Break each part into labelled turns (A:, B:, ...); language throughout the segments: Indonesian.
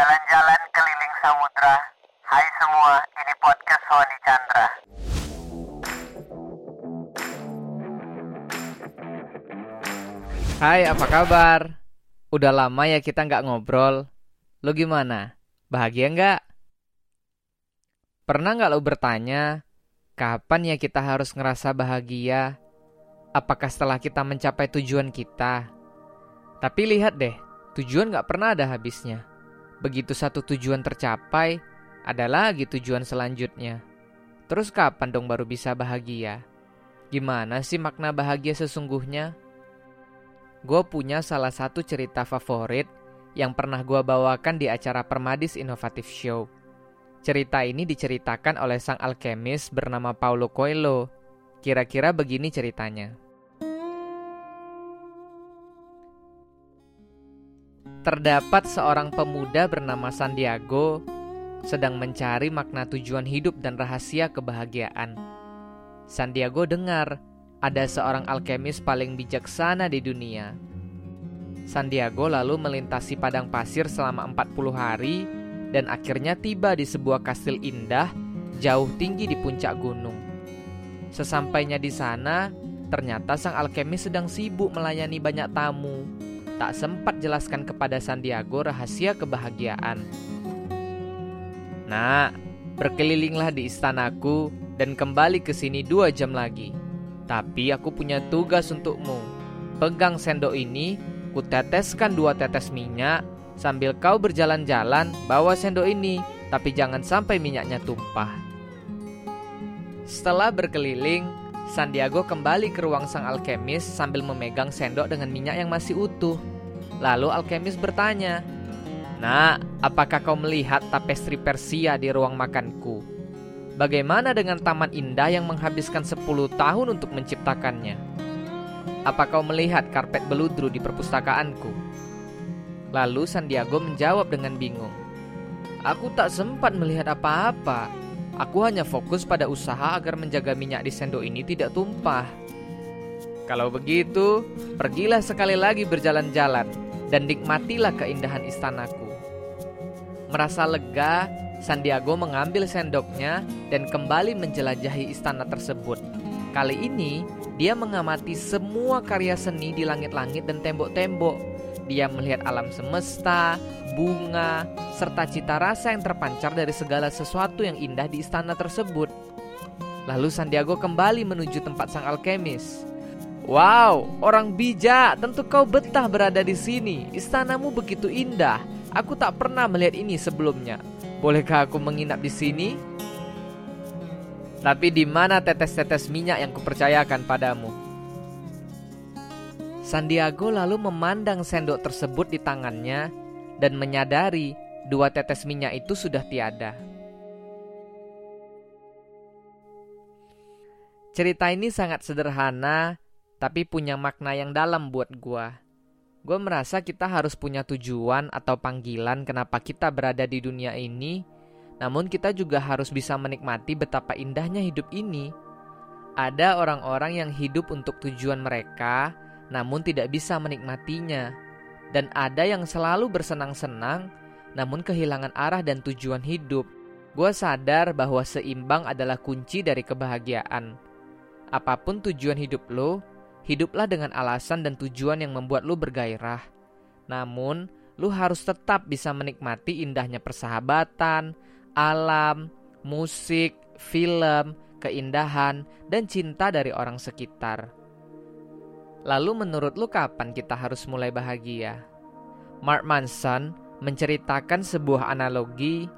A: Jalan-jalan keliling samudra. Hai semua, ini podcast Sony Chandra.
B: Hai, apa kabar? Udah lama ya kita nggak ngobrol. Lo gimana? Bahagia nggak? Pernah nggak lo bertanya, kapan ya kita harus ngerasa bahagia? Apakah setelah kita mencapai tujuan kita? Tapi lihat deh, tujuan nggak pernah ada habisnya. Begitu satu tujuan tercapai, ada lagi tujuan selanjutnya. Terus kapan dong baru bisa bahagia? Gimana sih makna bahagia sesungguhnya? Gue punya salah satu cerita favorit yang pernah gue bawakan di acara Permadis Innovative Show. Cerita ini diceritakan oleh sang alkemis bernama Paulo Coelho. Kira-kira begini ceritanya. Terdapat seorang pemuda bernama Sandiago sedang mencari makna tujuan hidup dan rahasia kebahagiaan. Sandiago dengar ada seorang alkemis paling bijaksana di dunia. Sandiago lalu melintasi padang pasir selama 40 hari dan akhirnya tiba di sebuah kastil indah jauh tinggi di puncak gunung. Sesampainya di sana, ternyata sang alkemis sedang sibuk melayani banyak tamu. Tak sempat jelaskan kepada Sandiago rahasia kebahagiaan. Nah, berkelilinglah di istanaku dan kembali ke sini dua jam lagi. Tapi aku punya tugas untukmu. Pegang sendok ini, kuteteskan dua tetes minyak, sambil kau berjalan-jalan bawa sendok ini, tapi jangan sampai minyaknya tumpah. Setelah berkeliling, Sandiago kembali ke ruang sang alkemis sambil memegang sendok dengan minyak yang masih utuh. Lalu alkemis bertanya, Nah, apakah kau melihat tapestri Persia di ruang makanku? Bagaimana dengan taman indah yang menghabiskan 10 tahun untuk menciptakannya? Apa kau melihat karpet beludru di perpustakaanku? Lalu Sandiago menjawab dengan bingung. Aku tak sempat melihat apa-apa. Aku hanya fokus pada usaha agar menjaga minyak di sendok ini tidak tumpah. Kalau begitu, pergilah sekali lagi berjalan-jalan dan nikmatilah keindahan istanaku. Merasa lega, Sandiago mengambil sendoknya dan kembali menjelajahi istana tersebut. Kali ini, dia mengamati semua karya seni di langit-langit dan tembok-tembok. Dia melihat alam semesta, bunga, serta cita rasa yang terpancar dari segala sesuatu yang indah di istana tersebut. Lalu Sandiago kembali menuju tempat sang alkemis. Wow, orang bijak, tentu kau betah berada di sini. Istanamu begitu indah. Aku tak pernah melihat ini sebelumnya. Bolehkah aku menginap di sini? Tapi di mana tetes-tetes minyak yang kupercayakan padamu? Sandiago lalu memandang sendok tersebut di tangannya dan menyadari dua tetes minyak itu sudah tiada. Cerita ini sangat sederhana, tapi punya makna yang dalam buat gua. Gue merasa kita harus punya tujuan atau panggilan kenapa kita berada di dunia ini, namun kita juga harus bisa menikmati betapa indahnya hidup ini. Ada orang-orang yang hidup untuk tujuan mereka, namun tidak bisa menikmatinya, dan ada yang selalu bersenang-senang, namun kehilangan arah dan tujuan hidup. Gue sadar bahwa seimbang adalah kunci dari kebahagiaan. Apa pun tujuan hidup lo, Hiduplah dengan alasan dan tujuan yang membuat lu bergairah. Namun, lu harus tetap bisa menikmati indahnya persahabatan, alam, musik, film, keindahan, dan cinta dari orang sekitar. Lalu menurut lu kapan kita harus mulai bahagia? Mark Manson menceritakan sebuah analogi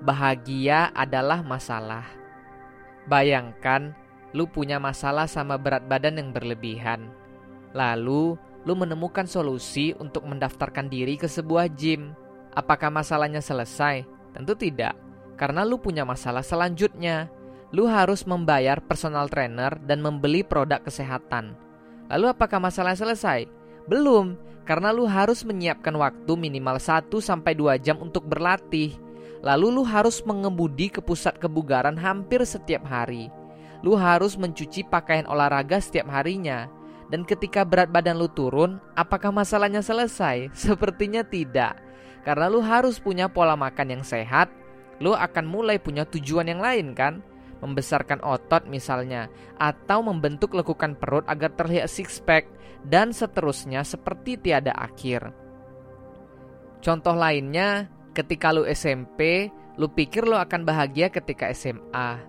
B: bahagia adalah masalah. Bayangkan lu punya masalah sama berat badan yang berlebihan. Lalu, lu menemukan solusi untuk mendaftarkan diri ke sebuah gym. Apakah masalahnya selesai? Tentu tidak, karena lu punya masalah selanjutnya. Lu harus membayar personal trainer dan membeli produk kesehatan. Lalu apakah masalahnya selesai? Belum, karena lu harus menyiapkan waktu minimal 1 sampai 2 jam untuk berlatih. Lalu lu harus mengemudi ke pusat kebugaran hampir setiap hari lu harus mencuci pakaian olahraga setiap harinya. Dan ketika berat badan lu turun, apakah masalahnya selesai? Sepertinya tidak. Karena lu harus punya pola makan yang sehat, lu akan mulai punya tujuan yang lain kan? Membesarkan otot misalnya, atau membentuk lekukan perut agar terlihat six pack, dan seterusnya seperti tiada akhir. Contoh lainnya, ketika lu SMP, lu pikir lu akan bahagia ketika SMA.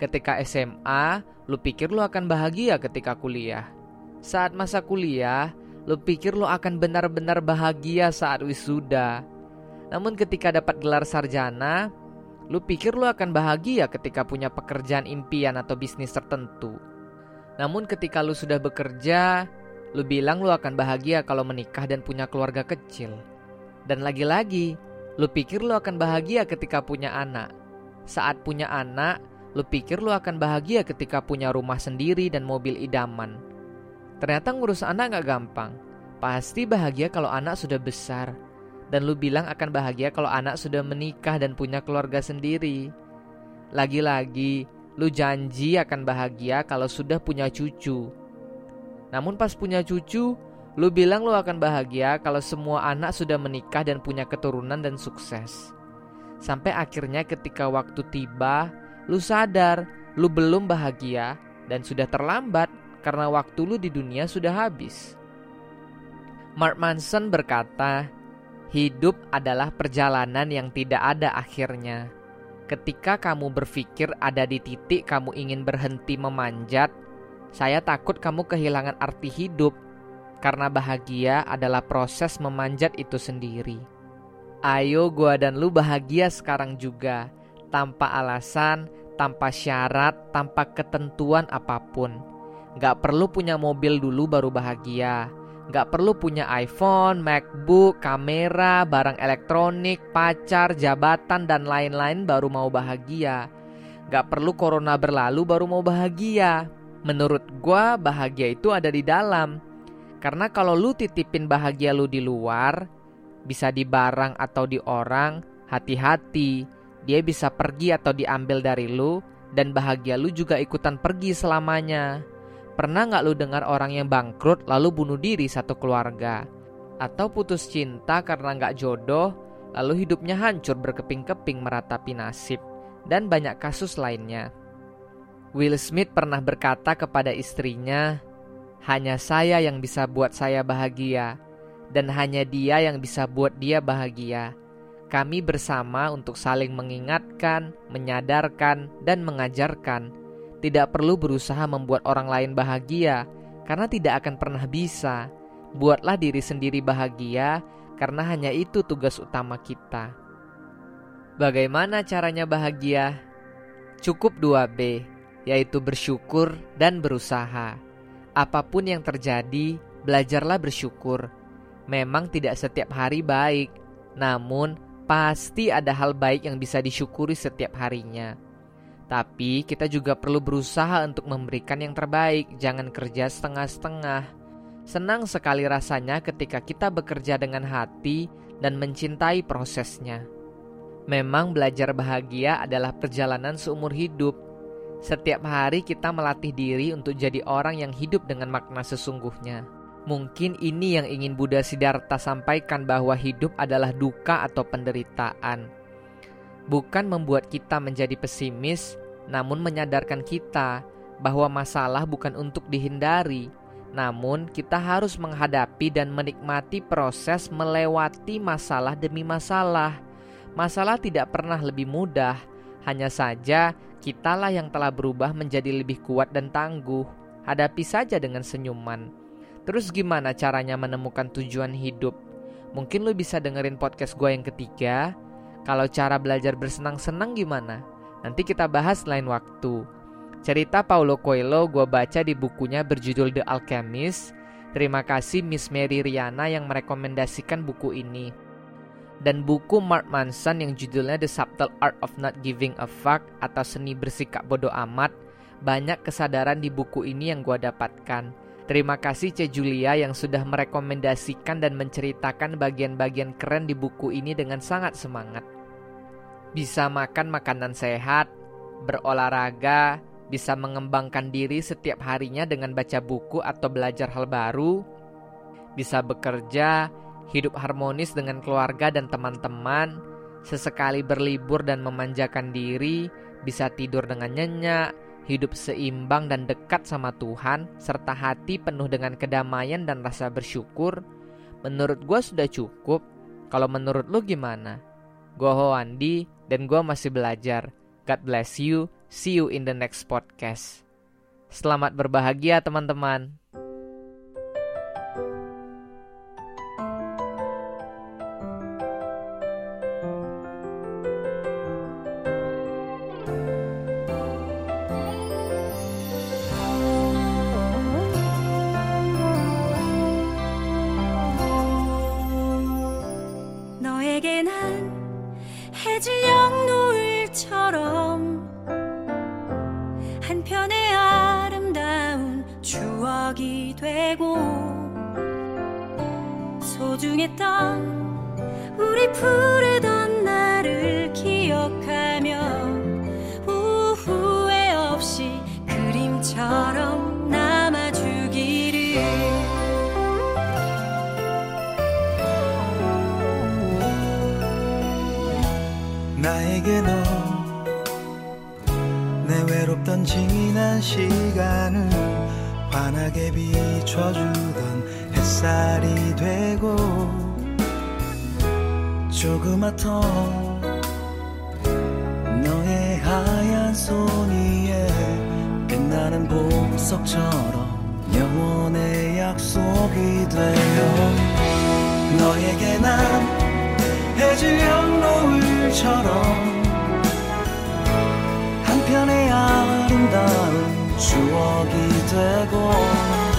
B: Ketika SMA, lu pikir lu akan bahagia ketika kuliah. Saat masa kuliah, lu pikir lu akan benar-benar bahagia saat wisuda. Namun ketika dapat gelar sarjana, lu pikir lu akan bahagia ketika punya pekerjaan impian atau bisnis tertentu. Namun ketika lu sudah bekerja, lu bilang lu akan bahagia kalau menikah dan punya keluarga kecil. Dan lagi-lagi, lu pikir lu akan bahagia ketika punya anak. Saat punya anak, lu pikir lu akan bahagia ketika punya rumah sendiri dan mobil idaman. Ternyata ngurus anak gak gampang. Pasti bahagia kalau anak sudah besar. Dan lu bilang akan bahagia kalau anak sudah menikah dan punya keluarga sendiri. Lagi-lagi, lu janji akan bahagia kalau sudah punya cucu. Namun pas punya cucu, lu bilang lu akan bahagia kalau semua anak sudah menikah dan punya keturunan dan sukses. Sampai akhirnya ketika waktu tiba, lu sadar lu belum bahagia dan sudah terlambat karena waktu lu di dunia sudah habis. Mark Manson berkata, "Hidup adalah perjalanan yang tidak ada akhirnya. Ketika kamu berpikir ada di titik kamu ingin berhenti memanjat, saya takut kamu kehilangan arti hidup karena bahagia adalah proses memanjat itu sendiri. Ayo gua dan lu bahagia sekarang juga, tanpa alasan, tanpa syarat, tanpa ketentuan apa pun. Gak perlu punya mobil dulu baru bahagia. Gak perlu punya iPhone, MacBook, kamera, barang elektronik, pacar, jabatan, dan lain-lain baru mau bahagia. Gak perlu corona berlalu baru mau bahagia. Menurut gua bahagia itu ada di dalam. Karena kalau lu titipin bahagia lu di luar, bisa di barang atau di orang, hati-hati. Dia bisa pergi atau diambil dari lu, dan bahagia lu juga ikutan pergi selamanya. Pernah nggak lu dengar orang yang bangkrut lalu bunuh diri satu keluarga? Atau putus cinta karena nggak jodoh, lalu hidupnya hancur berkeping-keping meratapi nasib, dan banyak kasus lainnya. Will Smith pernah berkata kepada istrinya, "Hanya saya yang bisa buat saya bahagia, dan hanya dia yang bisa buat dia bahagia." Kami bersama untuk saling mengingatkan, menyadarkan, dan mengajarkan tidak perlu berusaha membuat orang lain bahagia, karena tidak akan pernah bisa. Buatlah diri sendiri bahagia, karena hanya itu tugas utama kita. Bagaimana caranya bahagia? Cukup 2B, yaitu bersyukur dan berusaha. Apa pun yang terjadi, belajarlah bersyukur. Memang tidak setiap hari baik, namun pasti ada hal baik yang bisa disyukuri setiap harinya. Tapi kita juga perlu berusaha untuk memberikan yang terbaik, jangan kerja setengah-setengah. Senang sekali rasanya ketika kita bekerja dengan hati dan mencintai prosesnya. Memang belajar bahagia adalah perjalanan seumur hidup. Setiap hari kita melatih diri untuk jadi orang yang hidup dengan makna sesungguhnya. Mungkin ini yang ingin Buddha Siddhartha sampaikan bahwa hidup adalah duka atau penderitaan. Bukan membuat kita menjadi pesimis, namun menyadarkan kita bahwa masalah bukan untuk dihindari, namun kita harus menghadapi dan menikmati proses melewati masalah demi masalah. Masalah tidak pernah lebih mudah, hanya saja kitalah yang telah berubah menjadi lebih kuat dan tangguh. Hadapi saja dengan senyuman. Terus gimana caranya menemukan tujuan hidup? Mungkin lo bisa dengerin podcast gue yang ketiga. Kalau cara belajar bersenang-senang gimana? Nanti kita bahas lain waktu. Cerita Paulo Coelho gue baca di bukunya berjudul The Alchemist. Terima kasih Miss Mary Riana yang merekomendasikan buku ini. Dan buku Mark Manson yang judulnya The Subtle Art of Not Giving a Fuck atau Seni Bersikap Bodoh Amat. Banyak kesadaran di buku ini yang gue dapatkan. Terima kasih Ce Julia yang sudah merekomendasikan dan menceritakan bagian-bagian keren di buku ini dengan sangat semangat bisa makan makanan sehat, berolahraga, bisa mengembangkan diri setiap harinya dengan baca buku atau belajar hal baru, bisa bekerja, hidup harmonis dengan keluarga dan teman-teman, sesekali berlibur dan memanjakan diri, bisa tidur dengan nyenyak, hidup seimbang dan dekat sama Tuhan, serta hati penuh dengan kedamaian dan rasa bersyukur, menurut gue sudah cukup. Kalau menurut lu gimana? Gue Hoandi dan gue masih belajar. God bless you. See you in the next podcast. Selamat berbahagia teman-teman.
C: 소중했던 우리 푸르던 날을 기억하며 후회 없이 그림처럼 남아주기를.
D: 나에게 너 내 외롭던 지난 시간을 환하게 비춰주던 햇살이 되고 조그맣던 너의 하얀 손 위에 빛나는 보석처럼 영원의 약속이 되어 너에게 난 해질녘 노을처럼 한편의 아름다운 추억이 되고